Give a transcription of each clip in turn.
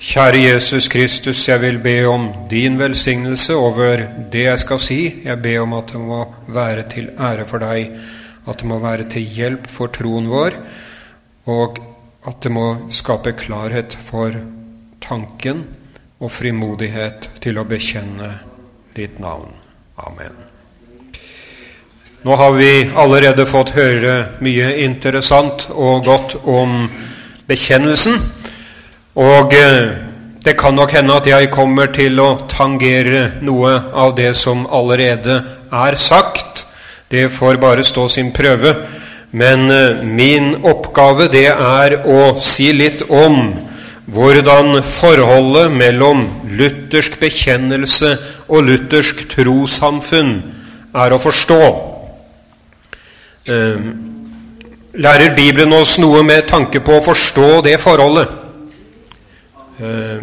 Kjære Jesus Kristus, jeg vil be om din velsignelse over det jeg skal si. Jeg ber om at det må være til ære for deg, at det må være til hjelp for troen vår, og at det må skape klarhet for tanken og frimodighet til å bekjenne ditt navn. Amen. Nå har vi allerede fått høre mye interessant og godt om bekjennelsen. Og eh, det kan nok hende at jeg kommer til å tangere noe av det som allerede er sagt. Det får bare stå sin prøve. Men eh, min oppgave det er å si litt om hvordan forholdet mellom luthersk bekjennelse og luthersk trossamfunn er å forstå. Eh, lærer Bibelen oss noe med tanke på å forstå det forholdet? Eh,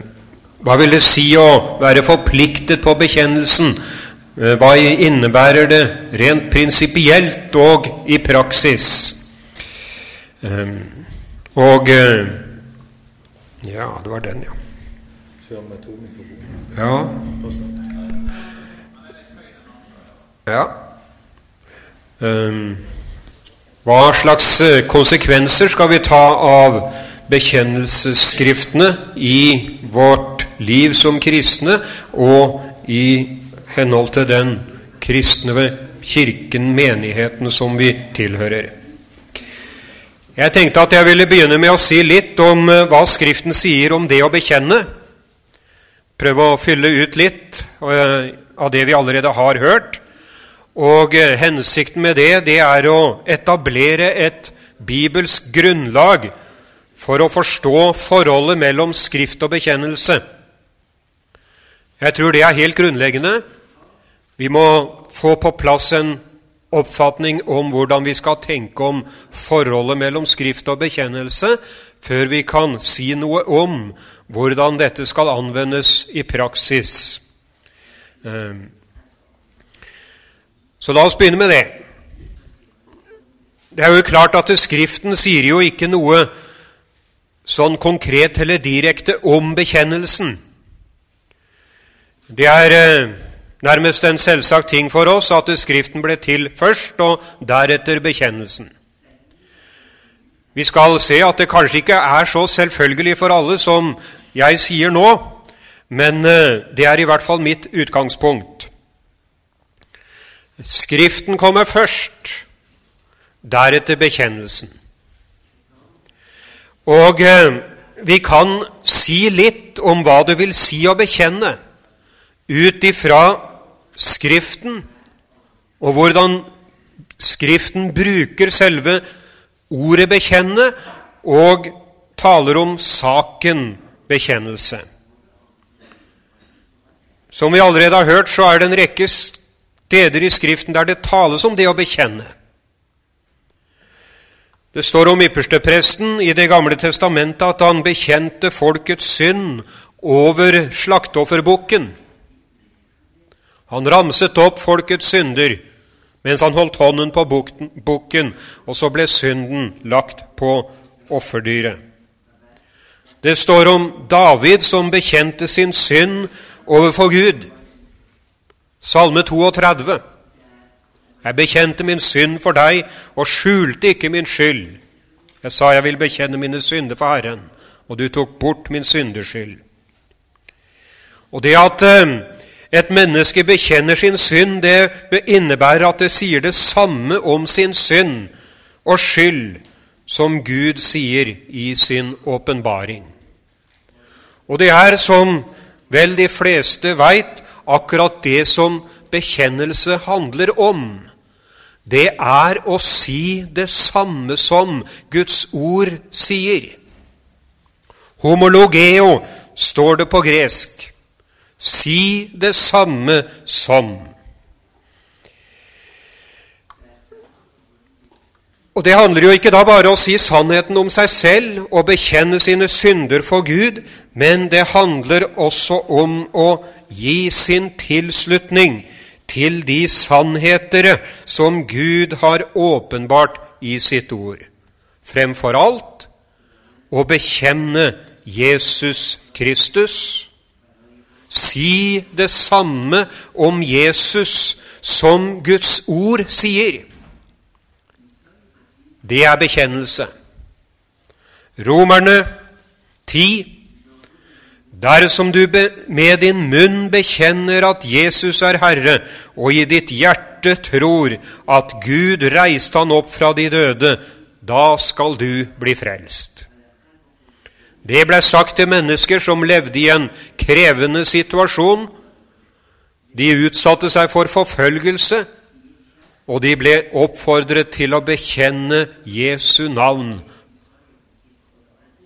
hva vil det si å være forpliktet på bekjennelsen? Eh, hva innebærer det rent prinsipielt og i praksis? Eh, og Ja, det var den, ja. Ja. ja. Hva slags konsekvenser skal vi ta av bekjennelsesskriftene i vårt liv som kristne og i henhold til den kristne kirken, menigheten, som vi tilhører. Jeg tenkte at jeg ville begynne med å si litt om eh, hva Skriften sier om det å bekjenne. Prøve å fylle ut litt eh, av det vi allerede har hørt. Og eh, hensikten med det, det er å etablere et bibelsk grunnlag for å forstå forholdet mellom Skrift og bekjennelse. Jeg tror det er helt grunnleggende. Vi må få på plass en oppfatning om hvordan vi skal tenke om forholdet mellom Skrift og bekjennelse, før vi kan si noe om hvordan dette skal anvendes i praksis. Ehm. Så la oss begynne med det. Det er jo klart at Skriften sier jo ikke noe sånn konkret eller direkte om bekjennelsen. Det er eh, nærmest en selvsagt ting for oss at Skriften ble til først, og deretter bekjennelsen. Vi skal se at det kanskje ikke er så selvfølgelig for alle som jeg sier nå, men eh, det er i hvert fall mitt utgangspunkt. Skriften kommer først, deretter bekjennelsen. Og eh, vi kan si litt om hva det vil si å bekjenne, ut ifra Skriften, og hvordan Skriften bruker selve ordet 'bekjenne' og taler om saken bekjennelse. Som vi allerede har hørt, så er det en rekke steder i Skriften der det tales om det å bekjenne. Det står om ypperstepresten i Det gamle testamentet at han bekjente folkets synd over slakteofferbukken. Han ramset opp folkets synder mens han holdt hånden på bukken, og så ble synden lagt på offerdyret. Det står om David som bekjente sin synd overfor Gud. Salme 32. Jeg bekjente min synd for deg og skjulte ikke min skyld. Jeg sa jeg vil bekjenne mine synder for Herren, og du tok bort min syndeskyld. Og det at eh, et menneske bekjenner sin synd, det innebærer at det sier det samme om sin synd og skyld som Gud sier i sin åpenbaring. Og det er, som vel de fleste veit, akkurat det som bekjennelse handler om det er å si det samme som Guds ord sier. Homologeo står det på gresk. Si det samme som. Og Det handler jo ikke da bare om å si sannheten om seg selv og bekjenne sine synder for Gud, men det handler også om å gi sin tilslutning til de sannhetere som Gud har åpenbart i sitt ord. Fremfor alt å bekjenne Jesus Kristus. Si det samme om Jesus som Guds ord sier. Det er bekjennelse. Romerne 10. Dersom du med din munn bekjenner at Jesus er Herre, og i ditt hjerte tror at Gud reiste han opp fra de døde, da skal du bli frelst. Det ble sagt til mennesker som levde i en krevende situasjon. De utsatte seg for forfølgelse, og de ble oppfordret til å bekjenne Jesu navn.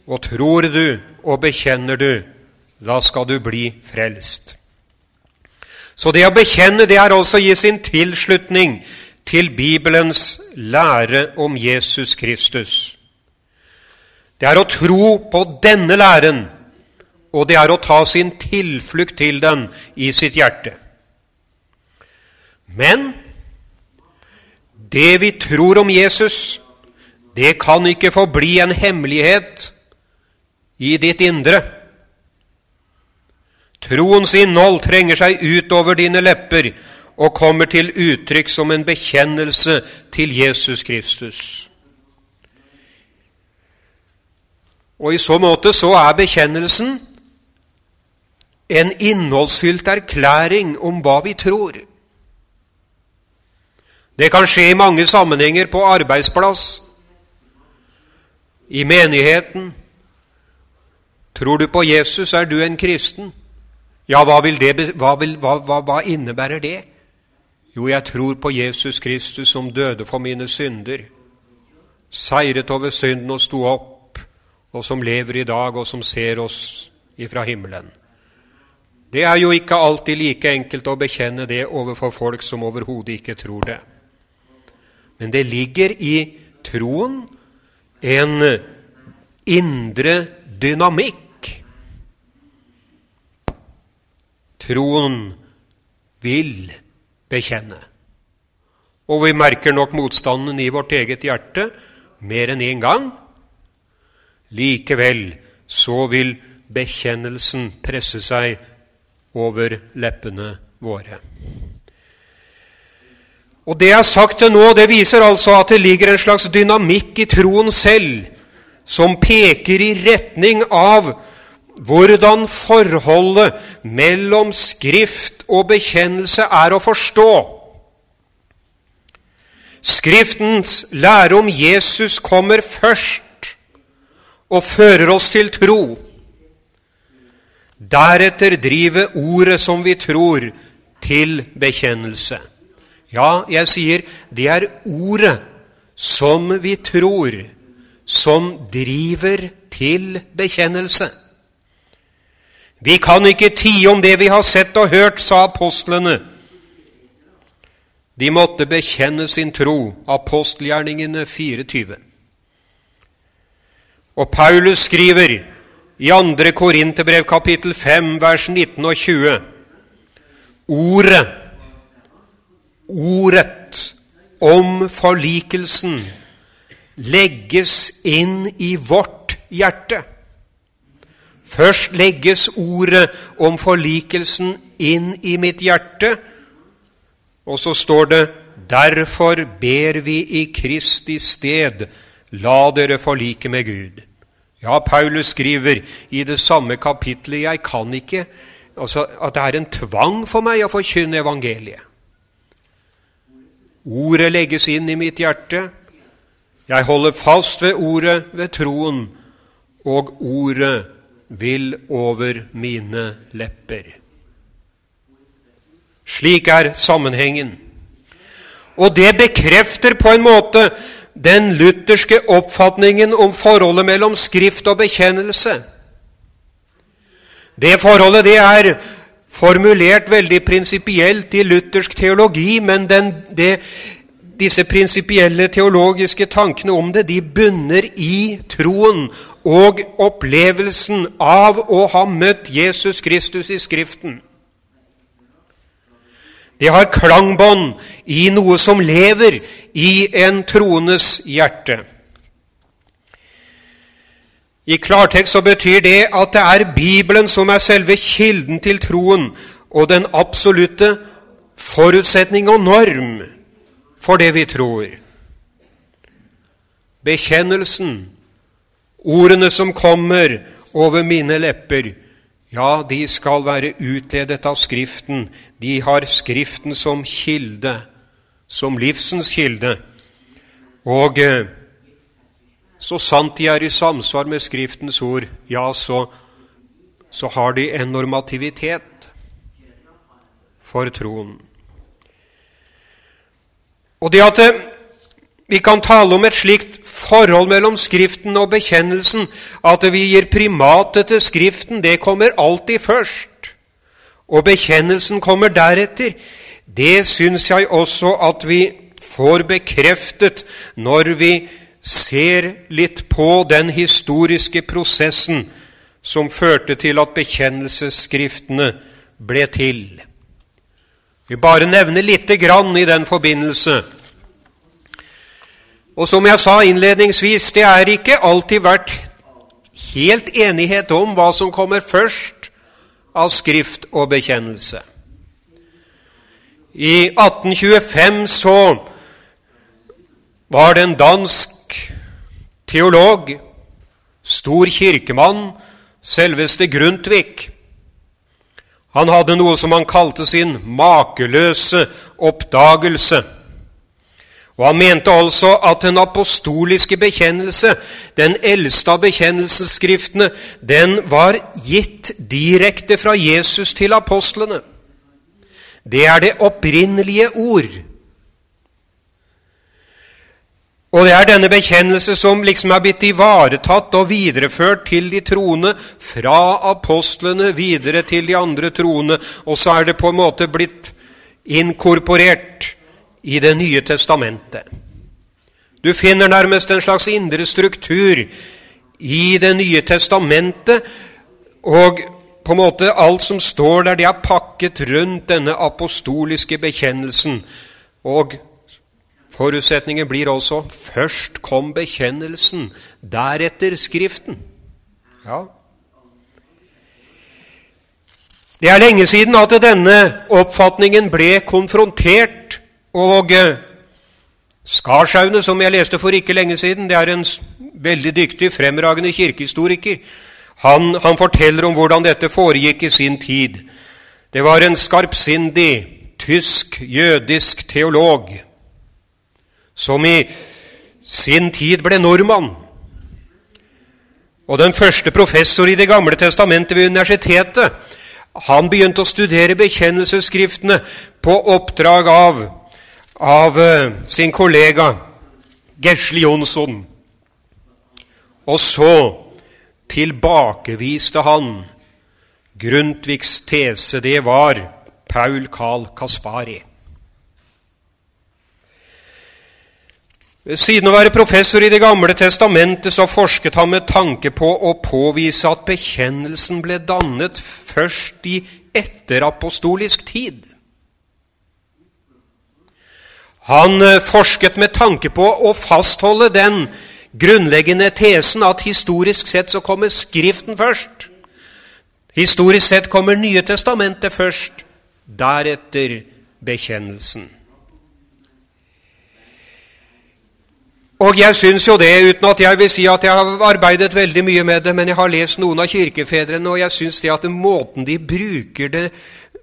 Og tror du og bekjenner du, da skal du bli frelst. Så det å bekjenne, det er altså å gi sin tilslutning til Bibelens lære om Jesus Kristus. Det er å tro på denne læren, og det er å ta sin tilflukt til den i sitt hjerte. Men det vi tror om Jesus, det kan ikke forbli en hemmelighet i ditt indre. Troens innhold trenger seg utover dine lepper og kommer til uttrykk som en bekjennelse til Jesus Kristus. Og I så måte så er bekjennelsen en innholdsfylt erklæring om hva vi tror. Det kan skje i mange sammenhenger på arbeidsplass, i menigheten. Tror du på Jesus, er du en kristen. Ja, hva, det, hva, vil, hva, hva, innebærer det? Jo, jeg tror på Jesus Kristus som døde for mine synder, seiret over synden og sto opp, og som lever i dag, og som ser oss ifra himmelen. Det er jo ikke alltid like enkelt å bekjenne det overfor folk som overhodet ikke tror det. Men det ligger i troen en indre dynamikk troen vil bekjenne. Og vi merker nok motstanden i vårt eget hjerte mer enn én en gang. Likevel så vil bekjennelsen presse seg over leppene våre. Og Det jeg har sagt til nå, det viser altså at det ligger en slags dynamikk i troen selv, som peker i retning av hvordan forholdet mellom Skrift og bekjennelse er å forstå. Skriftens lære om Jesus kommer først og fører oss til tro. Deretter driver ordet som vi tror, til bekjennelse. Ja, jeg sier det er ordet som vi tror, som driver til bekjennelse. Vi kan ikke tie om det vi har sett og hørt, sa apostlene. De måtte bekjenne sin tro. Apostelgjerningene 24. Og Paulus skriver i 2. Korinterbrev kapittel 5, vers 19 og 20 Ordet, ordet om forlikelsen legges inn i vårt hjerte. Først legges ordet om forlikelsen inn i mitt hjerte, og så står det Derfor ber vi i Kristi sted, la dere forlike med Gud. Ja, Paulus skriver i det samme kapitlet jeg kan ikke altså at det er en tvang for meg å forkynne evangeliet. Ordet legges inn i mitt hjerte. Jeg holder fast ved ordet, ved troen, og ordet vil over mine lepper. Slik er sammenhengen. Og det bekrefter på en måte den lutherske oppfatningen om forholdet mellom Skrift og bekjennelse. Det forholdet det er formulert veldig prinsipielt i luthersk teologi, men den, det, disse prinsipielle teologiske tankene om det de bunner i troen og opplevelsen av å ha møtt Jesus Kristus i Skriften. Det har klangbånd i noe som lever i en troendes hjerte. I klartekst så betyr det at det er Bibelen som er selve kilden til troen og den absolutte forutsetning og norm for det vi tror. Bekjennelsen, ordene som kommer over mine lepper, ja, de skal være utledet av Skriften. De har Skriften som kilde, som livsens kilde. Og eh, så sant de er i samsvar med Skriftens ord, ja, så, så har de en normativitet for troen. Og det at eh, vi kan tale om et slikt forhold mellom Skriften og bekjennelsen, at vi gir primatet til Skriften, det kommer alltid først. Og bekjennelsen kommer deretter. Det syns jeg også at vi får bekreftet når vi ser litt på den historiske prosessen som førte til at bekjennelsesskriftene ble til. Vi bare nevner lite grann i den forbindelse. Og som jeg sa innledningsvis, det er ikke alltid vært helt enighet om hva som kommer først av skrift og bekjennelse. I 1825 så var det en dansk teolog, stor kirkemann, selveste Grundtvig. Han hadde noe som han kalte sin makeløse oppdagelse. Og Han mente altså at den apostoliske bekjennelse, den eldste av bekjennelsesskriftene, den var gitt direkte fra Jesus til apostlene. Det er det opprinnelige ord. Og det er denne bekjennelse som liksom er blitt ivaretatt og videreført til de troende, fra apostlene videre til de andre troende, og så er det på en måte blitt inkorporert i Det nye testamentet. Du finner nærmest en slags indre struktur i Det nye testamentet, og på en måte alt som står der, det er pakket rundt denne apostoliske bekjennelsen. Og forutsetningen blir også først kom bekjennelsen, deretter Skriften. Ja. Det er lenge siden at denne oppfatningen ble konfrontert og Skarshaune, Skarsaune, som jeg leste for ikke lenge siden, det er en veldig dyktig, fremragende kirkehistoriker. Han, han forteller om hvordan dette foregikk i sin tid. Det var en skarpsindig tysk, jødisk teolog som i sin tid ble nordmann. Og den første professor i Det gamle testamentet ved universitetet han begynte å studere bekjennelsesskriftene på oppdrag av av eh, sin kollega Gesle Jonsson. Og så tilbakeviste han Grundtvigs tese. Det var Paul Carl Kaspari. Ved siden av å være professor i Det gamle testamentet så forsket han med tanke på å påvise at bekjennelsen ble dannet først i etterapostolisk tid. Han eh, forsket med tanke på å fastholde den grunnleggende tesen at historisk sett så kommer Skriften først. Historisk sett kommer Nye testamentet først, deretter bekjennelsen. Og jeg syns jo det, uten at jeg vil si at jeg har arbeidet veldig mye med det, men jeg har lest noen av kirkefedrene, og jeg syns det at måten de bruker det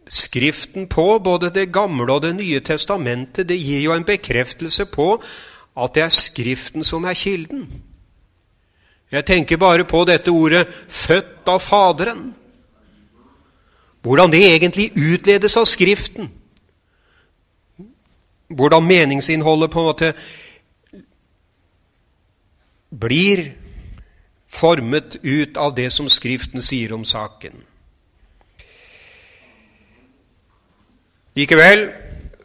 Skriften på, både Det gamle og Det nye testamentet, det gir jo en bekreftelse på at det er Skriften som er kilden. Jeg tenker bare på dette ordet 'født av Faderen'. Hvordan det egentlig utledes av Skriften. Hvordan meningsinnholdet på en måte blir formet ut av det som Skriften sier om saken. Likevel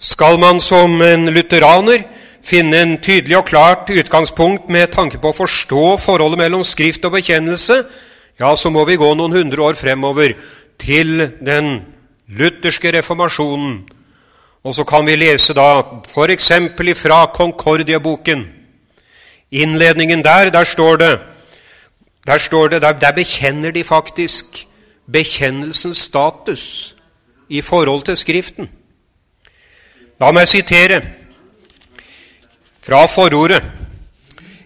skal man som en lutheraner finne en tydelig og klart utgangspunkt med tanke på å forstå forholdet mellom Skrift og bekjennelse, ja, så må vi gå noen hundre år fremover til den lutherske reformasjonen. Og så kan vi lese da f.eks. fra Concordia-boken. Innledningen der, der står det Der står det, der, der bekjenner de faktisk bekjennelsens status i forhold til Skriften. La meg sitere fra forordet.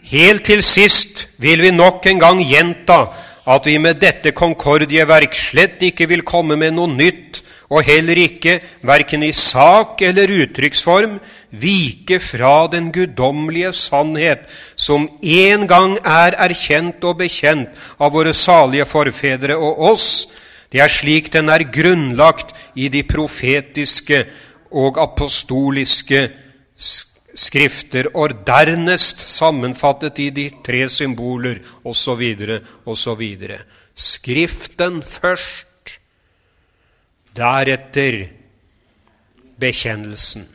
Helt til sist vil vi nok en gang gjenta at vi med dette konkordieverk slett ikke vil komme med noe nytt, og heller ikke, verken i sak eller uttrykksform, vike fra den guddommelige sannhet som en gang er erkjent og bekjent av våre salige forfedre og oss. Det er slik den er grunnlagt i de profetiske og apostoliske skrifter, og dernest sammenfattet i de tre symboler, osv., osv. Skriften først, deretter bekjennelsen.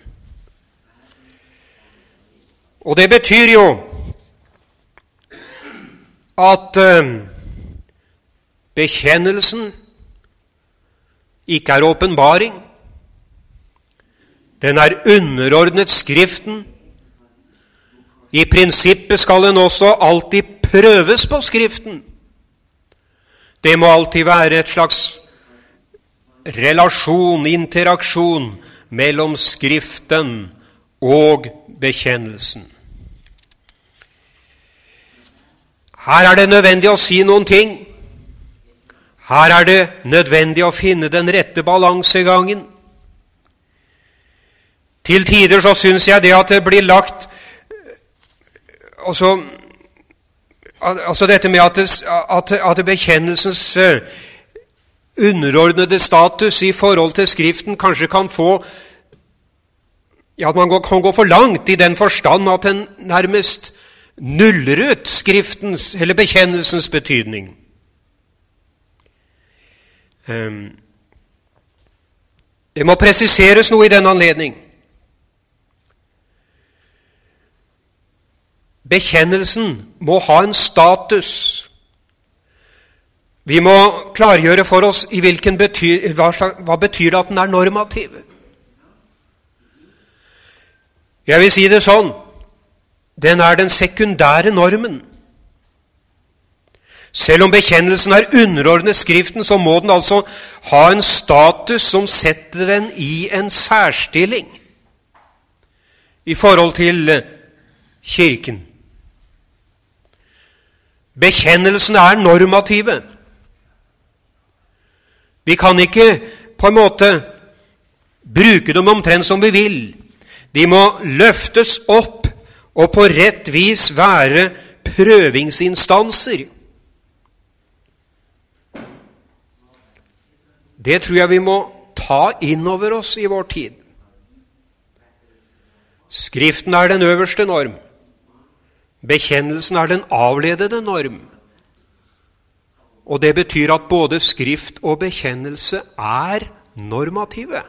Og det betyr jo at uh, bekjennelsen ikke er åpenbaring. Den er underordnet Skriften. I prinsippet skal den også alltid prøves på Skriften. Det må alltid være et slags relasjon, interaksjon, mellom Skriften og bekjennelsen. Her er det nødvendig å si noen ting. Her er det nødvendig å finne den rette balansegangen. Til tider så syns jeg det at det blir lagt altså, altså dette med at, at, at bekjennelsens eh, underordnede status i forhold til Skriften kanskje kan få ja, At man kan gå for langt i den forstand at den nærmest nuller ut Skriftens eller bekjennelsens betydning. Ehm, det må presiseres noe i den anledning. Bekjennelsen må ha en status. Vi må klargjøre for oss betyr, hva, hva betyr det at den er normativ. Jeg vil si det sånn den er den sekundære normen. Selv om bekjennelsen er underordnet Skriften, så må den altså ha en status som setter den i en særstilling i forhold til eh, Kirken. Bekjennelsen er normative. Vi kan ikke på en måte bruke dem omtrent som vi vil. De må løftes opp og på rett vis være prøvingsinstanser. Det tror jeg vi må ta inn over oss i vår tid. Skriften er den øverste norm. Bekjennelsen er den avledede norm. Og det betyr at både Skrift og bekjennelse er normative.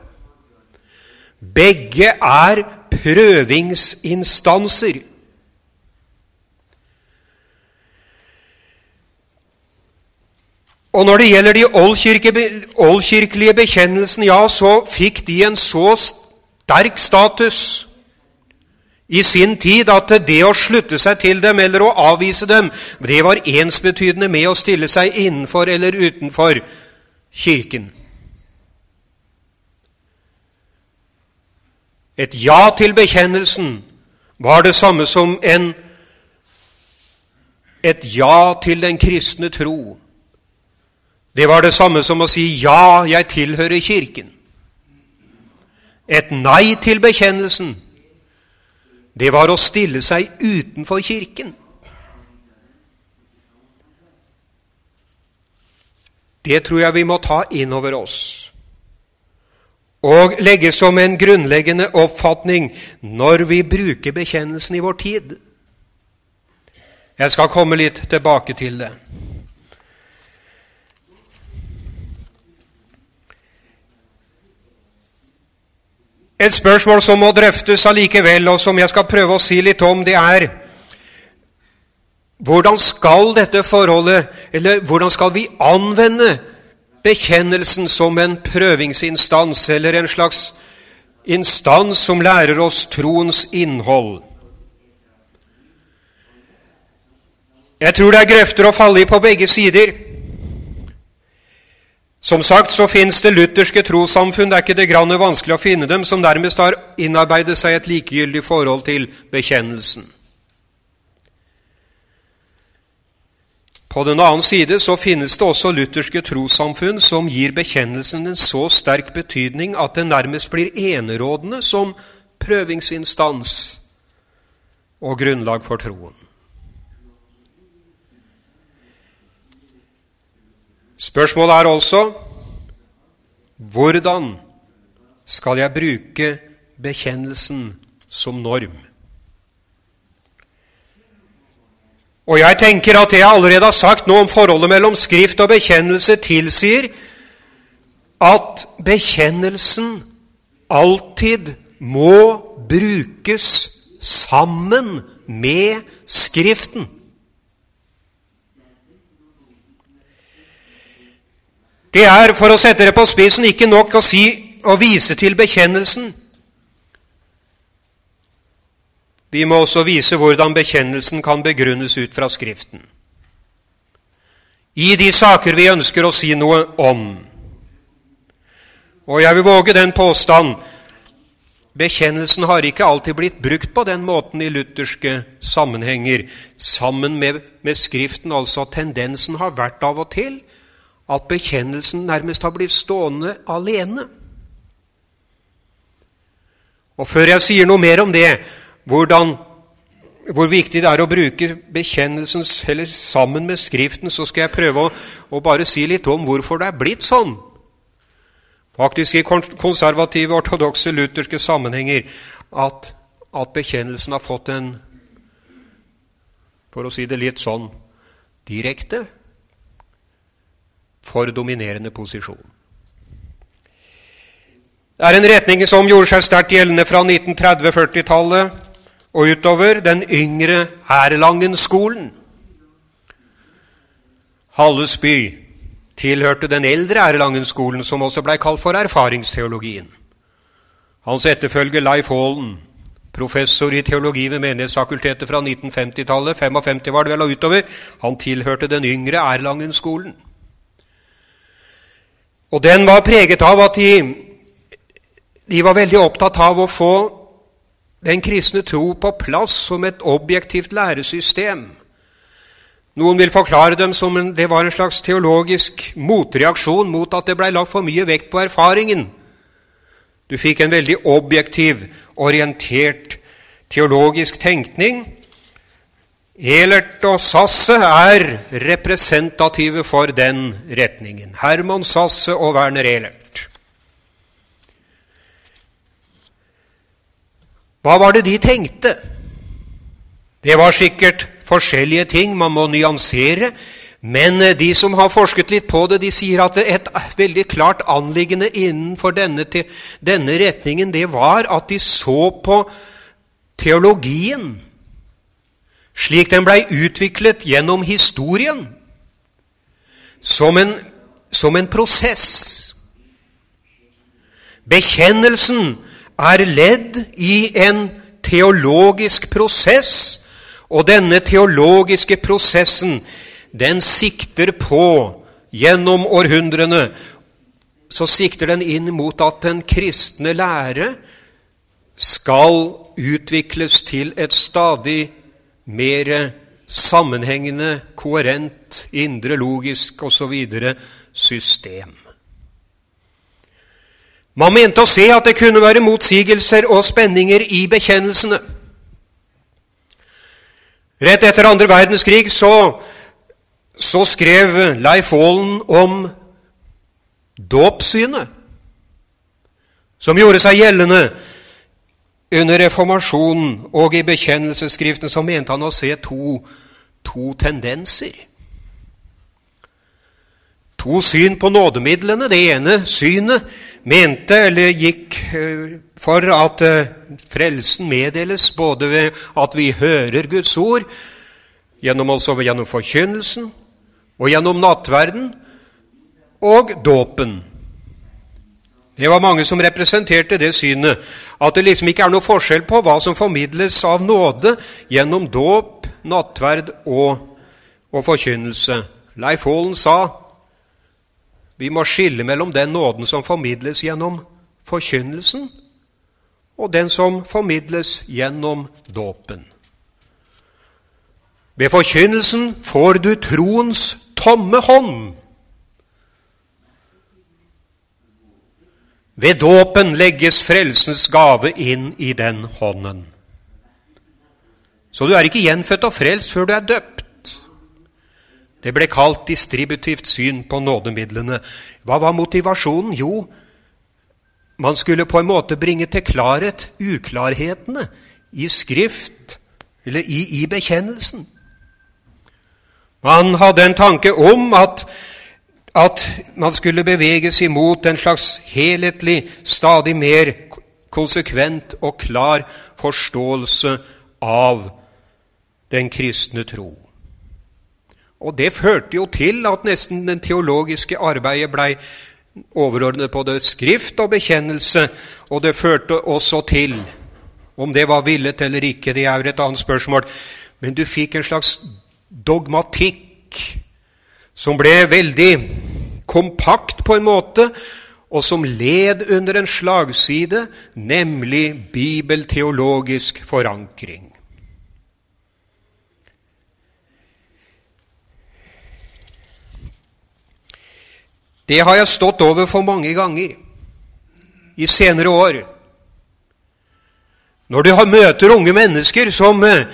Begge er prøvingsinstanser. Og når det gjelder de oldkirkelige bekjennelsene, ja, så fikk de en så sterk status i sin tid at det å slutte seg til dem eller å avvise dem, det var ensbetydende med å stille seg innenfor eller utenfor Kirken. Et ja til bekjennelsen var det samme som en, et ja til den kristne tro. Det var det samme som å si 'ja, jeg tilhører Kirken'. Et nei til bekjennelsen, det var å stille seg utenfor Kirken. Det tror jeg vi må ta inn over oss og legge som en grunnleggende oppfatning når vi bruker bekjennelsen i vår tid. Jeg skal komme litt tilbake til det. Et spørsmål som må drøftes allikevel, og som jeg skal prøve å si litt om, det er hvordan skal dette forholdet, eller hvordan skal vi anvende bekjennelsen som en prøvingsinstans eller en slags instans som lærer oss troens innhold. Jeg tror det er grøfter å falle i på begge sider. Som sagt så fins det lutherske trossamfunn, det er ikke det grann vanskelig å finne dem, som nærmest har innarbeidet seg et likegyldig forhold til bekjennelsen. På den annen side så finnes det også lutherske trossamfunn som gir bekjennelsen en så sterk betydning at den nærmest blir enerådende som prøvingsinstans og grunnlag for troen. Spørsmålet er altså hvordan skal jeg bruke bekjennelsen som norm? Og jeg tenker at det jeg allerede har sagt nå om forholdet mellom Skrift og bekjennelse, tilsier at bekjennelsen alltid må brukes sammen med Skriften. Det er, for å sette det på spissen, ikke nok å si å vise til bekjennelsen. Vi må også vise hvordan bekjennelsen kan begrunnes ut fra Skriften. I de saker vi ønsker å si noe om. Og jeg vil våge den påstand bekjennelsen har ikke alltid blitt brukt på den måten i lutherske sammenhenger, sammen med, med Skriften. Altså tendensen har vært av og til at bekjennelsen nærmest har blitt stående alene. Og før jeg sier noe mer om det, hvordan, hvor viktig det er å bruke bekjennelsen eller sammen med Skriften, så skal jeg prøve å, å bare si litt om hvorfor det er blitt sånn. Faktisk i konservative, ortodokse, lutherske sammenhenger at, at bekjennelsen har fått en, for å si det litt sånn direkte, for dominerende posisjon. Det er en retning som gjorde seg sterkt gjeldende fra 1930-40-tallet og utover den yngre Erlangen-skolen. Hallesby tilhørte den eldre Erlangen-skolen, som også blei kalt for erfaringsteologien. Hans etterfølger Leif Haalen, professor i teologi ved Menighetsfakultetet fra 1950-tallet, 55 var det vel og utover, han tilhørte den yngre Erlangen-skolen. Og den var preget av at de, de var veldig opptatt av å få den kristne tro på plass som et objektivt læresystem. Noen vil forklare dem som en, det var en slags teologisk motreaksjon mot at det blei lagt for mye vekt på erfaringen. Du fikk en veldig objektiv, orientert teologisk tenkning. Elert og Sasse er representative for den retningen. Herman Sasse og Werner Elert. Hva var det de tenkte? Det var sikkert forskjellige ting, man må nyansere. Men de som har forsket litt på det, de sier at et veldig klart anliggende innenfor denne, denne retningen, det var at de så på teologien slik den blei utviklet gjennom historien, som en, som en prosess. Bekjennelsen er ledd i en teologisk prosess, og denne teologiske prosessen den sikter på, gjennom århundrene, så sikter den inn mot at den kristne lære skal utvikles til et stadig mer sammenhengende, koherent, indre logisk osv. system. Man mente å se at det kunne være motsigelser og spenninger i bekjennelsene. Rett etter andre verdenskrig så, så skrev Leif Aalen om dåpssynet, som gjorde seg gjeldende under reformasjonen og i bekjennelsesskriften så mente han å se to, to tendenser. To syn på nådemidlene. Det ene synet mente eller gikk eh, for at eh, frelsen meddeles både ved at vi hører Guds ord, gjennom, altså gjennom forkynnelsen, og gjennom nattverden og dåpen. Det var mange som representerte det synet, at det liksom ikke er noe forskjell på hva som formidles av nåde gjennom dåp, nattverd og og forkynnelse. Leif Haalen sa vi må skille mellom den nåden som formidles gjennom forkynnelsen, og den som formidles gjennom dåpen. Ved forkynnelsen får du troens tomme hånd. Ved dåpen legges frelsens gave inn i den hånden. Så du er ikke gjenfødt og frelst før du er døpt. Det ble kalt distributivt syn på nådemidlene. Hva var motivasjonen? Jo, man skulle på en måte bringe til klarhet uklarhetene i Skrift, eller i, i bekjennelsen. Man hadde en tanke om at, at man skulle beveges imot en slags helhetlig, stadig mer konsekvent og klar forståelse av den kristne tro. Og det førte jo til at nesten den teologiske arbeidet blei overordnet på det skrift og bekjennelse, og det førte også til Om det var villet eller ikke, det er jo et annet spørsmål. Men du fikk en slags dogmatikk som ble veldig kompakt på en måte, og som led under en slagside, nemlig bibelteologisk forankring. Det har jeg stått overfor mange ganger i senere år. Når du møter unge mennesker som eh,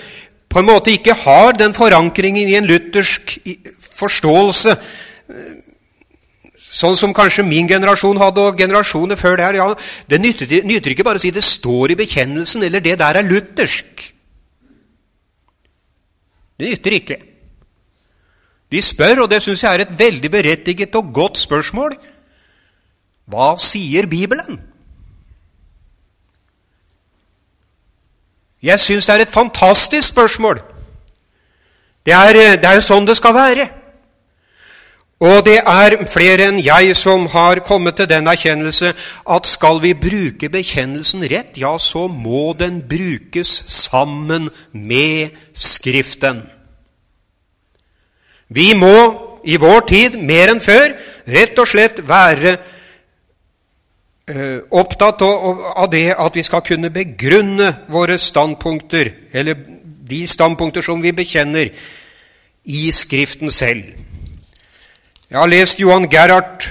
på en måte ikke har den forankringen i en luthersk forståelse, sånn som kanskje min generasjon hadde, og generasjoner før der. Ja, det nytter, ikke bare å si det står i bekjennelsen, eller det der er luthersk. Det nytter ikke. De spør, og det syns jeg er et veldig berettiget og godt spørsmål, hva sier Bibelen? Jeg syns det er et fantastisk spørsmål. Det er jo sånn det skal være. Og det er flere enn jeg som har kommet til den erkjennelse at skal vi bruke bekjennelsen rett, ja, så må den brukes sammen med Skriften. Vi må i vår tid mer enn før rett og slett være Eh, opptatt av det at vi skal kunne begrunne våre standpunkter, eller de standpunkter som vi bekjenner, i Skriften selv. Jeg har lest Johan Gerhard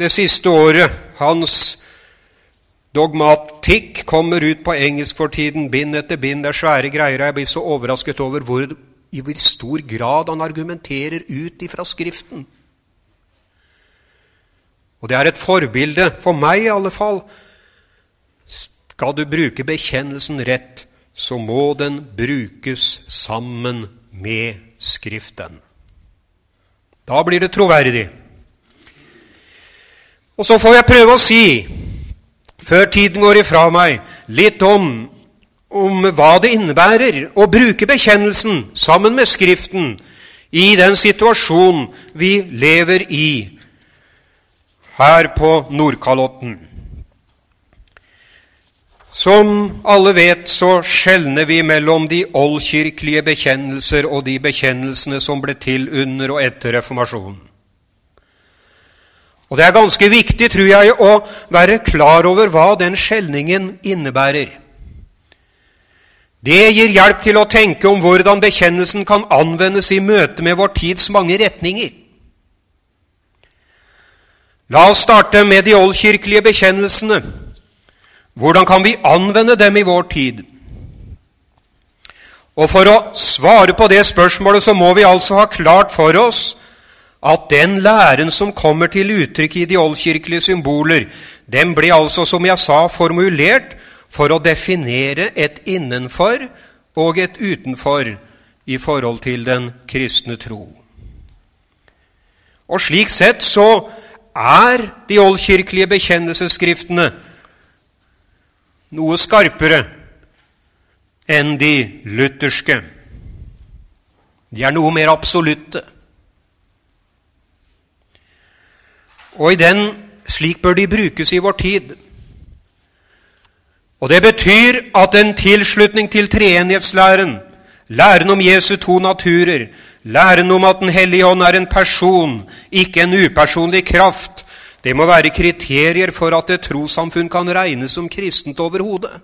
det siste året. Hans dogmatikk kommer ut på engelsk for tiden, bind etter bind. Det er svære greier. Jeg blir så overrasket over hvor, i hvor stor grad han argumenterer ut ifra Skriften. Og det er et forbilde, for meg i alle fall. Skal du bruke bekjennelsen rett, så må den brukes sammen med Skriften. Da blir det troverdig. Og så får jeg prøve å si, før tiden går ifra meg, litt om, om hva det innebærer å bruke bekjennelsen sammen med Skriften i den situasjonen vi lever i her på Nordkalotten. Som alle vet, så skjelner vi mellom de oldkirkelige bekjennelser og de bekjennelsene som ble til under og etter reformasjonen. Og Det er ganske viktig, tror jeg, å være klar over hva den skjelningen innebærer. Det gir hjelp til å tenke om hvordan bekjennelsen kan anvendes i møte med vår tids mange retninger. La oss starte med de oldkirkelige bekjennelsene. Hvordan kan vi anvende dem i vår tid? Og For å svare på det spørsmålet så må vi altså ha klart for oss at den læren som kommer til uttrykk i de oldkirkelige symboler, den ble altså, som jeg sa, formulert for å definere et innenfor og et utenfor i forhold til den kristne tro. Og slik sett så er de oldkirkelige bekjennelsesskriftene noe skarpere enn de lutherske. De er noe mer absolutte. Og i den, slik bør de brukes i vår tid. Og Det betyr at en tilslutning til treenighetslæren, læren om Jesu to naturer, Læren om at Den hellige ånd er en person, ikke en upersonlig kraft, det må være kriterier for at et trossamfunn kan regnes som kristent overhodet.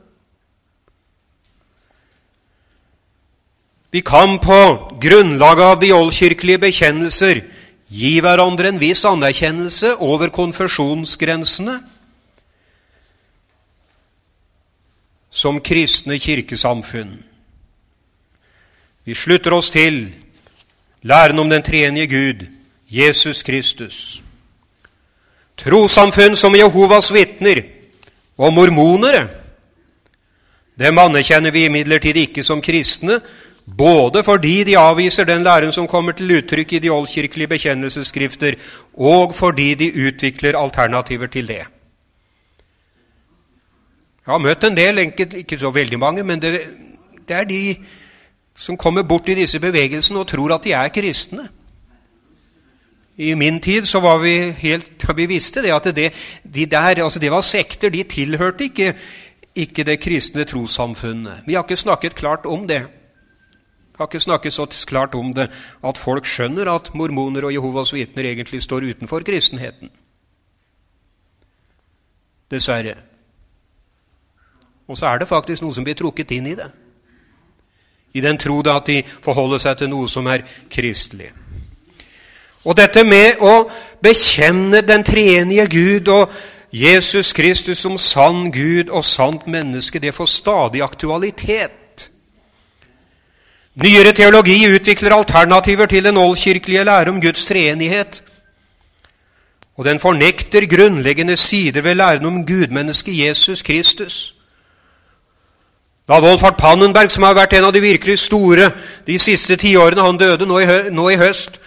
Vi kan på grunnlag av de oldkirkelige bekjennelser gi hverandre en viss anerkjennelse over konfesjonsgrensene som kristne kirkesamfunn. Vi slutter oss til læren om den treenige Gud, Jesus Kristus. Trossamfunn som Jehovas vitner og mormonere, dem anerkjenner vi imidlertid ikke som kristne, både fordi de avviser den læren som kommer til uttrykk i de oldkirkelige bekjennelsesskrifter, og fordi de utvikler alternativer til det. Jeg har møtt en del, ikke så veldig mange, men det, det er de som kommer bort i disse bevegelsene og tror at de er kristne. I min tid så var vi helt Vi visste det at det, de der, altså det var sekter. De tilhørte ikke, ikke det kristne trossamfunnet. Vi har ikke snakket klart om det. Vi har ikke snakket så klart om det at folk skjønner at mormoner og Jehovas vitner egentlig står utenfor kristenheten. Dessverre. Og så er det faktisk noe som blir trukket inn i det. I den tro at de forholder seg til noe som er kristelig. Og dette med å bekjenne den treenige Gud og Jesus Kristus som sann Gud og sant menneske, det får stadig aktualitet. Nyere teologi utvikler alternativer til den oldkirkelige lære om Guds treenighet. Og den fornekter grunnleggende sider ved læren om gudmennesket Jesus Kristus. Da Wolfhard Pannenberg, som har vært en av de virkelig store de siste tiårene, han døde nå i, nå i høst,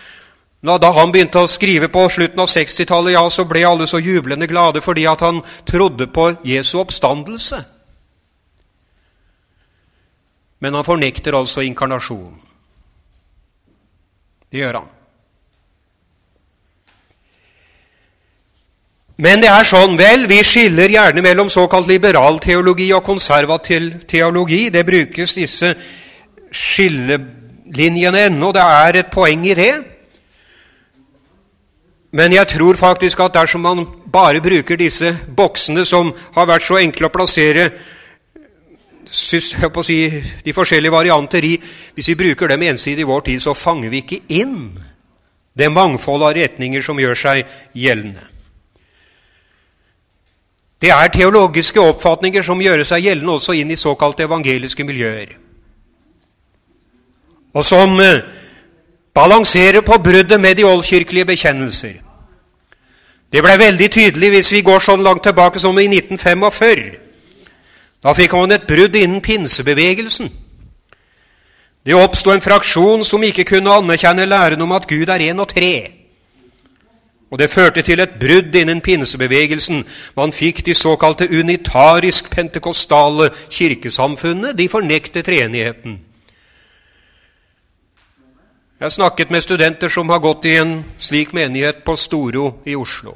da han begynte å skrive på slutten av 60-tallet, ja, så ble alle så jublende glade fordi at han trodde på Jesu oppstandelse. Men han fornekter altså inkarnasjonen. Det gjør han. Men det er sånn, vel, vi skiller gjerne mellom såkalt liberal teologi og konservativ teologi. Det brukes disse skillelinjene ennå. Det er et poeng i det. Men jeg tror faktisk at dersom man bare bruker disse boksene som har vært så enkle å plassere si, de forskjellige varianter i Hvis vi bruker dem ensidig i vår tid, så fanger vi ikke inn det mangfoldet av retninger som gjør seg gjeldende. Det er teologiske oppfatninger som gjør seg gjeldende også inn i såkalte evangeliske miljøer. Og som eh, balanserer på bruddet med de oldkirkelige bekjennelser. Det ble veldig tydelig hvis vi går så langt tilbake som i 1945. Da fikk man et brudd innen pinsebevegelsen. Det oppsto en fraksjon som ikke kunne anerkjenne læren om at Gud er én og tre. Og det førte til et brudd innen pinsebevegelsen. Man fikk de såkalte unitarisk-pentekostale kirkesamfunnene. De fornektet treenigheten. Jeg har snakket med studenter som har gått i en slik menighet på Storo i Oslo.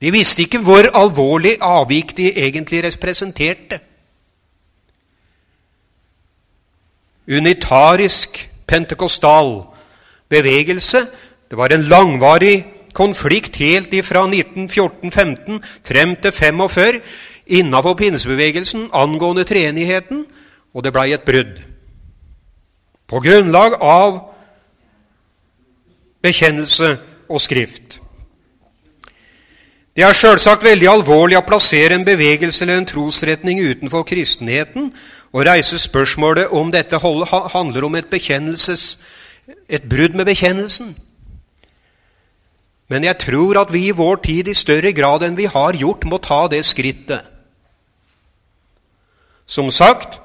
De visste ikke hvor alvorlig avvik de egentlig representerte. Unitarisk pentekostal bevegelse. Det var en langvarig konflikt helt fra 1914-15 frem til 45 innafor pinsebevegelsen angående treenigheten, og det blei et brudd på grunnlag av bekjennelse og skrift. Det er sjølsagt veldig alvorlig å plassere en bevegelse eller en trosretning utenfor kristenheten og reise spørsmålet om dette handler om et, et brudd med bekjennelsen. Men jeg tror at vi i vår tid i større grad enn vi har gjort, må ta det skrittet. Som sagt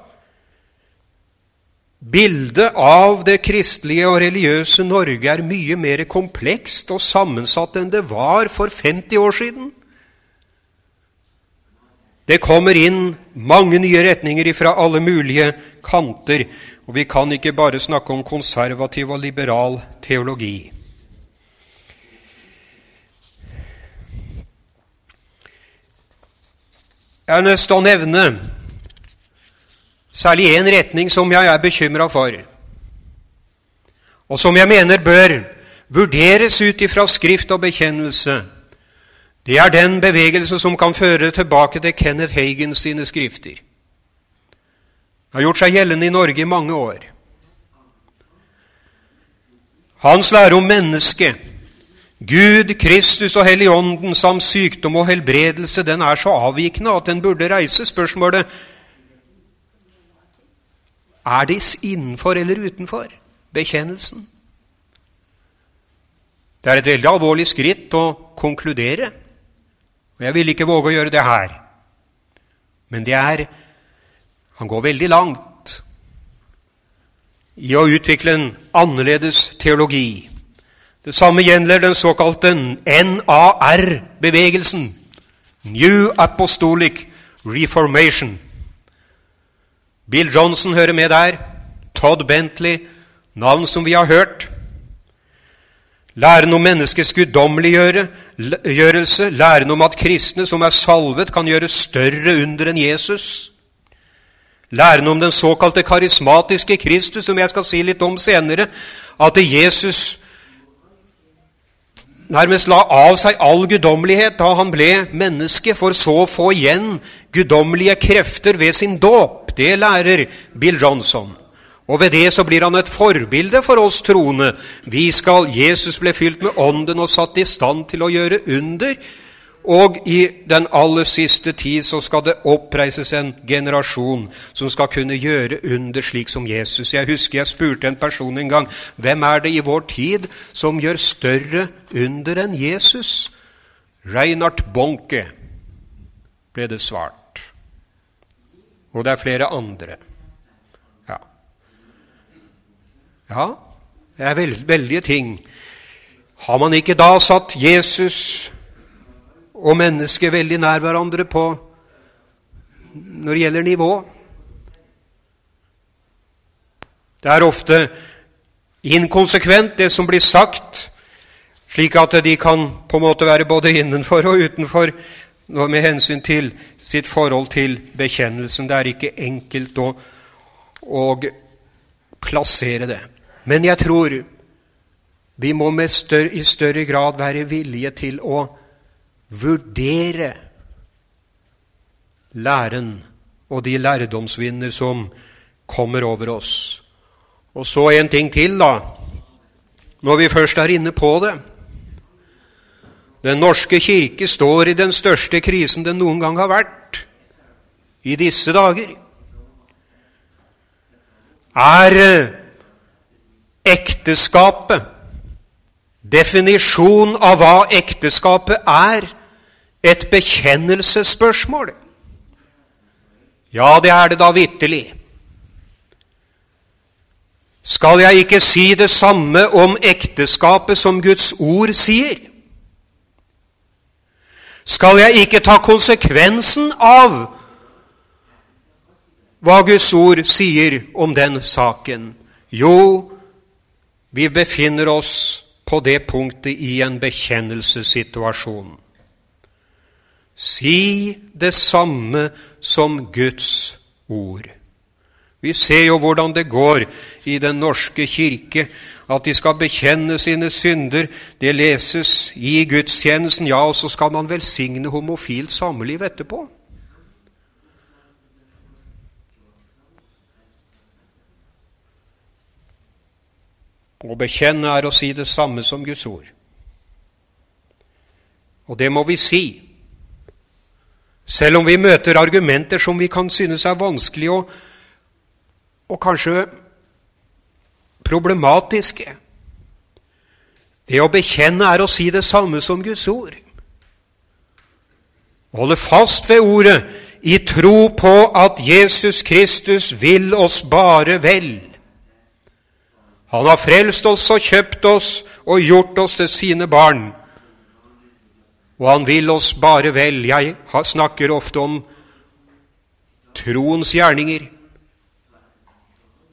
Bildet av det kristelige og religiøse Norge er mye mer komplekst og sammensatt enn det var for 50 år siden. Det kommer inn mange nye retninger fra alle mulige kanter, og vi kan ikke bare snakke om konservativ og liberal teologi. Jeg har lyst til å nevne Særlig én retning som jeg er bekymra for. og som jeg mener bør vurderes ut ifra Skrift og bekjennelse, det er den bevegelse som kan føre tilbake til Kenneth Hagen sine skrifter. Det har gjort seg gjeldende i Norge i mange år. Hans lære om mennesket, Gud, Kristus og Helligånden samt sykdom og helbredelse, den er så avvikende at den burde reise spørsmålet er de innenfor eller utenfor bekjennelsen? Det er et veldig alvorlig skritt å konkludere, og jeg vil ikke våge å gjøre det her. Men det er Han går veldig langt i å utvikle en annerledes teologi. Det samme gjelder den såkalte NAR-bevegelsen, New Apostolic Reformation. Bill Johnson hører med der. Todd Bentley, navn som vi har hørt. Læren om menneskets guddommeliggjørelse, læren om at kristne som er salvet, kan gjøre større under enn Jesus. Læren om den såkalte karismatiske Kristus, som jeg skal si litt om senere, at Jesus nærmest la av seg all guddommelighet da han ble menneske, for så å få igjen guddommelige krefter ved sin dåp. Det lærer Bill Johnson. Og ved det så blir han et forbilde for oss troende. Vi skal, Jesus ble fylt med Ånden og satt i stand til å gjøre under. Og i den aller siste tid så skal det oppreises en generasjon som skal kunne gjøre under slik som Jesus. Jeg husker jeg spurte en person en gang hvem er det i vår tid som gjør større under enn Jesus. Reinhard Bonke, ble det svart. Og det er flere andre. Ja, ja det er veldige ting. Har man ikke da satt Jesus og mennesket veldig nær hverandre på når det gjelder nivå. Det er ofte inkonsekvent, det som blir sagt, slik at de kan på en måte være både innenfor og utenfor med hensyn til sitt forhold til bekjennelsen. Det er ikke enkelt å, å plassere det. Men jeg tror vi må større, i større grad være villige til å vurdere læren og de lærdomsvinder som kommer over oss. Og så en ting til, da, når vi først er inne på det. Den norske kirke står i den største krisen den noen gang har vært i disse dager. Er eh, ekteskapet, definisjon av hva ekteskapet er, et bekjennelsesspørsmål? Ja, det er det da vitterlig. Skal jeg ikke si det samme om ekteskapet som Guds ord sier? Skal jeg ikke ta konsekvensen av hva Guds ord sier om den saken? Jo, vi befinner oss på det punktet i en bekjennelsessituasjon. Si det samme som Guds ord. Vi ser jo hvordan det går i Den norske kirke, at de skal bekjenne sine synder. Det leses i gudstjenesten, ja, og så skal man velsigne homofilt samliv etterpå. Å bekjenne er å si det samme som Guds ord. Og det må vi si. Selv om vi møter argumenter som vi kan synes er vanskelig og, og kanskje problematiske. Det å bekjenne er å si det samme som Guds ord. Holde fast ved ordet i tro på at Jesus Kristus vil oss bare vel. Han har frelst oss og kjøpt oss og gjort oss til sine barn og han vil oss bare vel. Jeg snakker ofte om troens gjerninger.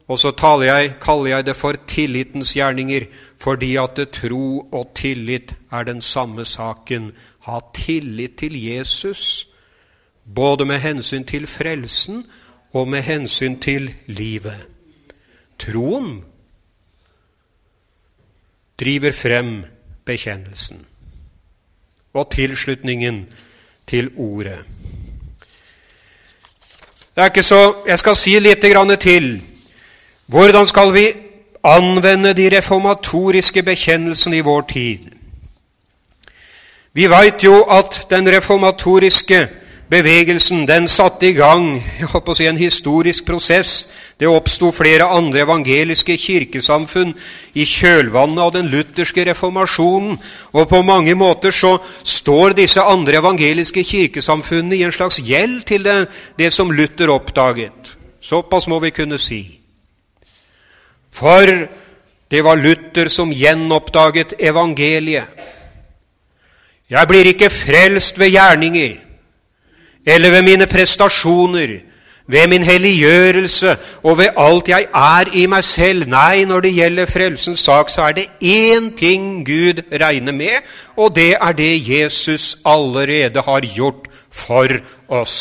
Og så jeg, kaller jeg det for tillitens gjerninger, fordi at tro og tillit er den samme saken. Ha tillit til Jesus, både med hensyn til frelsen og med hensyn til livet. Troen driver frem bekjennelsen og tilslutningen til ordet. Det er ikke så Jeg skal si litt til. Hvordan skal vi anvende de reformatoriske bekjennelsene i vår tid? Vi veit jo at den reformatoriske bevegelsen den satte i gang jeg håper å si, en historisk prosess. Det oppsto flere andre evangeliske kirkesamfunn i kjølvannet av den lutherske reformasjonen. Og på mange måter så står disse andre evangeliske kirkesamfunnene i en slags gjeld til det, det som Luther oppdaget. Såpass må vi kunne si. For det var Luther som gjenoppdaget evangeliet. Jeg blir ikke frelst ved gjerninger eller ved mine prestasjoner, ved min helliggjørelse og ved alt jeg er i meg selv. Nei, når det gjelder frelsens sak, så er det én ting Gud regner med, og det er det Jesus allerede har gjort for oss.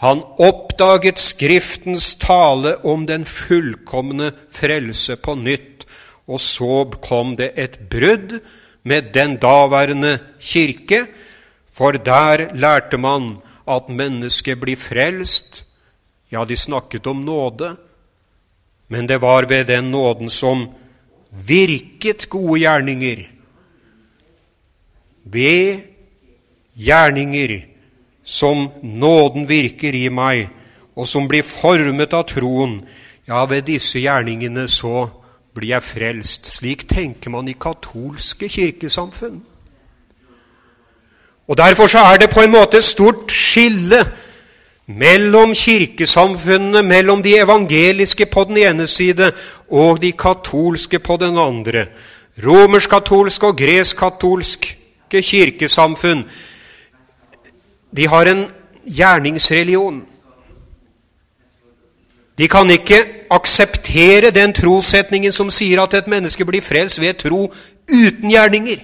Han oppdaget Skriftens tale om den fullkomne frelse på nytt, og så kom det et brudd med den daværende kirke, for der lærte man at mennesket blir frelst. Ja, de snakket om nåde, men det var ved den nåden som virket gode gjerninger. Ved gjerninger som nåden virker i meg, og som blir formet av troen, ja, ved disse gjerningene så blir jeg frelst. Slik tenker man i katolske kirkesamfunn. Og Derfor så er det på en måte et stort skille mellom kirkesamfunnene, mellom de evangeliske på den ene side og de katolske på den andre. Romersk-katolske og gresk-katolske kirkesamfunn de har en gjerningsreligion. De kan ikke akseptere den trossetningen som sier at et menneske blir frelst ved tro uten gjerninger.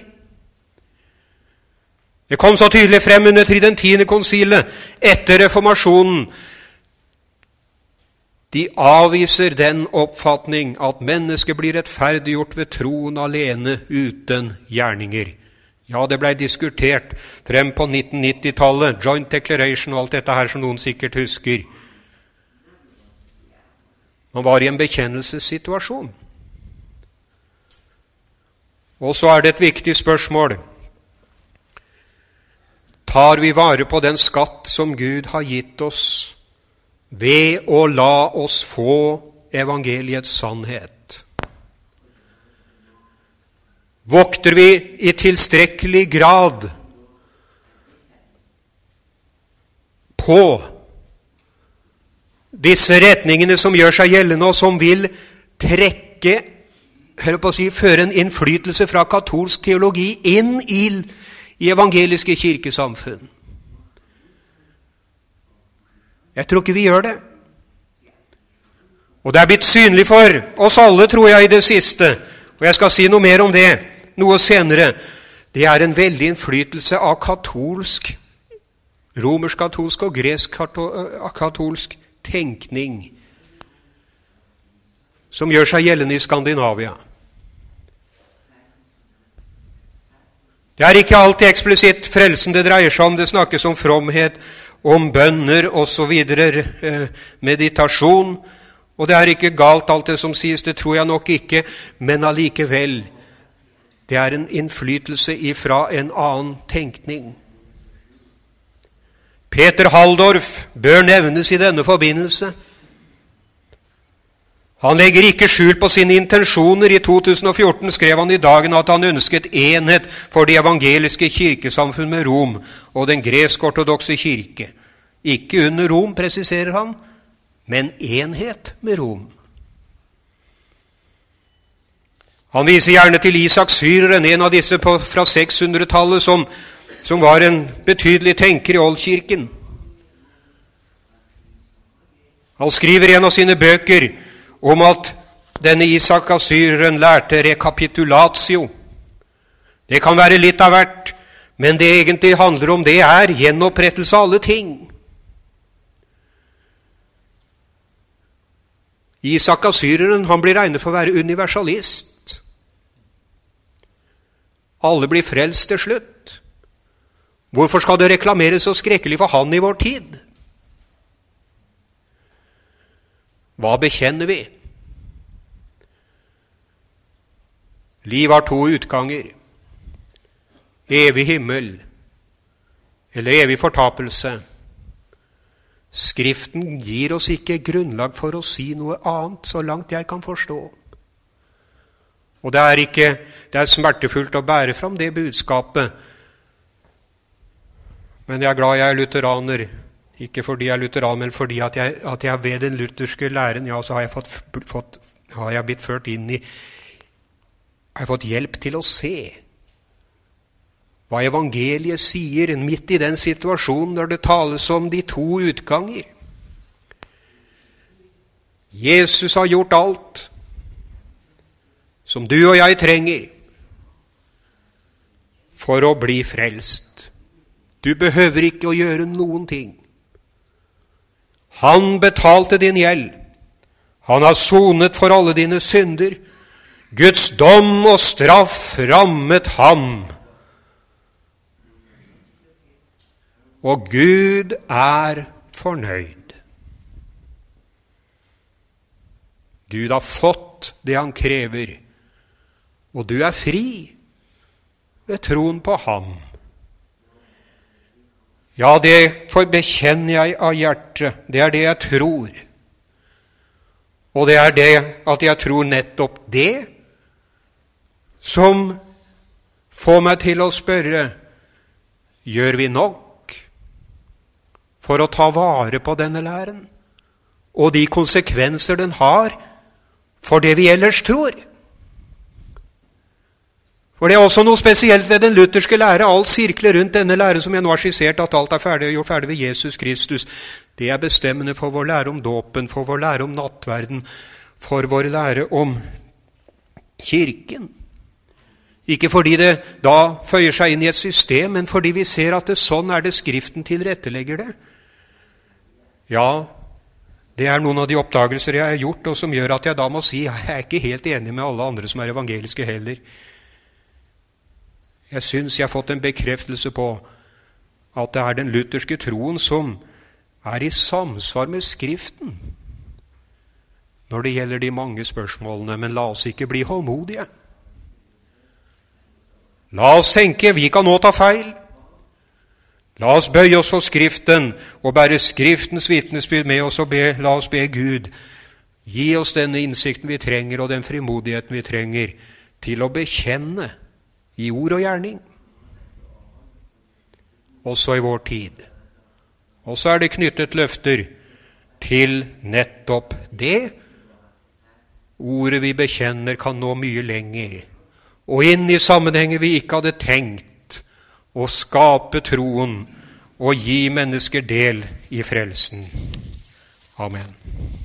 Det kom så tydelig frem under Tridentine konsilet etter reformasjonen. De avviser den oppfatning at mennesket blir rettferdiggjort ved troen alene, uten gjerninger. Ja, det blei diskutert frem på 1990-tallet, Joint Declaration og alt dette her som noen sikkert husker. Man var i en bekjennelsessituasjon. Og så er det et viktig spørsmål tar vi vare på den skatt som Gud har gitt oss, ved å la oss få evangeliets sannhet. Vokter vi i tilstrekkelig grad på disse retningene som gjør seg gjeldende, og som vil trekke på å si, føre en innflytelse fra katolsk teologi inn i i evangeliske kirkesamfunn. Jeg tror ikke vi gjør det. Og det er blitt synlig for oss alle, tror jeg, i det siste. Og jeg skal si noe mer om det noe senere. Det er en veldig innflytelse av katolsk, romersk-katolsk og gresk-katolsk tenkning som gjør seg gjeldende i Skandinavia. Det er ikke alltid eksplisitt frelsen det dreier seg om. Det snakkes om fromhet, om bønner osv., eh, meditasjon. Og det er ikke galt, alt det som sies, det tror jeg nok ikke, men allikevel. Det er en innflytelse ifra en annen tenkning. Peter Halldorf bør nevnes i denne forbindelse. Han legger ikke skjul på sine intensjoner. I 2014 skrev han i dagen at han ønsket enhet for de evangeliske kirkesamfunn med Rom og den gresk-ortodokse kirke. Ikke under Rom, presiserer han, men enhet med Rom. Han viser gjerne til Isak Syreren, en av disse på, fra 600-tallet, som, som var en betydelig tenker i Oldkirken. Han skriver i en av sine bøker om at denne Isak asyreren lærte rekapitulatio. Det kan være litt av hvert, men det egentlig handler om, det er gjenopprettelse av alle ting. Isak asyreren han blir regnet for å være universalist. Alle blir frelst til slutt. Hvorfor skal det reklameres så skrekkelig for Han i vår tid? Hva bekjenner vi? Liv har to utganger. Evig himmel eller evig fortapelse. Skriften gir oss ikke grunnlag for å si noe annet, så langt jeg kan forstå. Og det er, ikke, det er smertefullt å bære fram det budskapet. Men jeg er glad jeg er lutheraner. Ikke fordi jeg er lutheran, men fordi at jeg, at jeg ved den lutherske læren ja, så har jeg, fått, fått, har jeg blitt ført inn i Har jeg fått hjelp til å se hva evangeliet sier midt i den situasjonen når det tales om de to utganger. Jesus har gjort alt som du og jeg trenger for å bli frelst. Du behøver ikke å gjøre noen ting. Han betalte din gjeld. Han har sonet for alle dine synder. Guds dom og straff rammet ham. Og Gud er fornøyd. Gud har fått det han krever, og du er fri ved troen på ham. Ja, det bekjenner jeg av hjertet. Det er det jeg tror. Og det er det at jeg tror nettopp det som får meg til å spørre gjør vi nok for å ta vare på denne læren og de konsekvenser den har for det vi ellers tror. For Det er også noe spesielt ved den lutherske lære. Alt sirkler rundt denne lære som jeg nå har skissert, at alt er ferdig, gjort ferdig ved Jesus Kristus. Det er bestemmende for vår lære om dåpen, for vår lære om nattverden, for vår lære om Kirken. Ikke fordi det da føyer seg inn i et system, men fordi vi ser at det, sånn er det Skriften tilrettelegger det. Ja, det er noen av de oppdagelser jeg har gjort, og som gjør at jeg da må si jeg er ikke helt enig med alle andre som er evangeliske heller. Jeg syns jeg har fått en bekreftelse på at det er den lutherske troen som er i samsvar med Skriften når det gjelder de mange spørsmålene. Men la oss ikke bli håndmodige. La oss tenke vi kan nå ta feil. La oss bøye oss for Skriften og bære Skriftens vitnesbyrd med oss, og be, la oss be Gud gi oss denne innsikten vi trenger, og den frimodigheten vi trenger til å bekjenne i ord og gjerning, også i vår tid. Og så er det knyttet løfter til nettopp det. Ordet vi bekjenner, kan nå mye lenger, og inn i sammenhenger vi ikke hadde tenkt å skape troen og gi mennesker del i frelsen. Amen.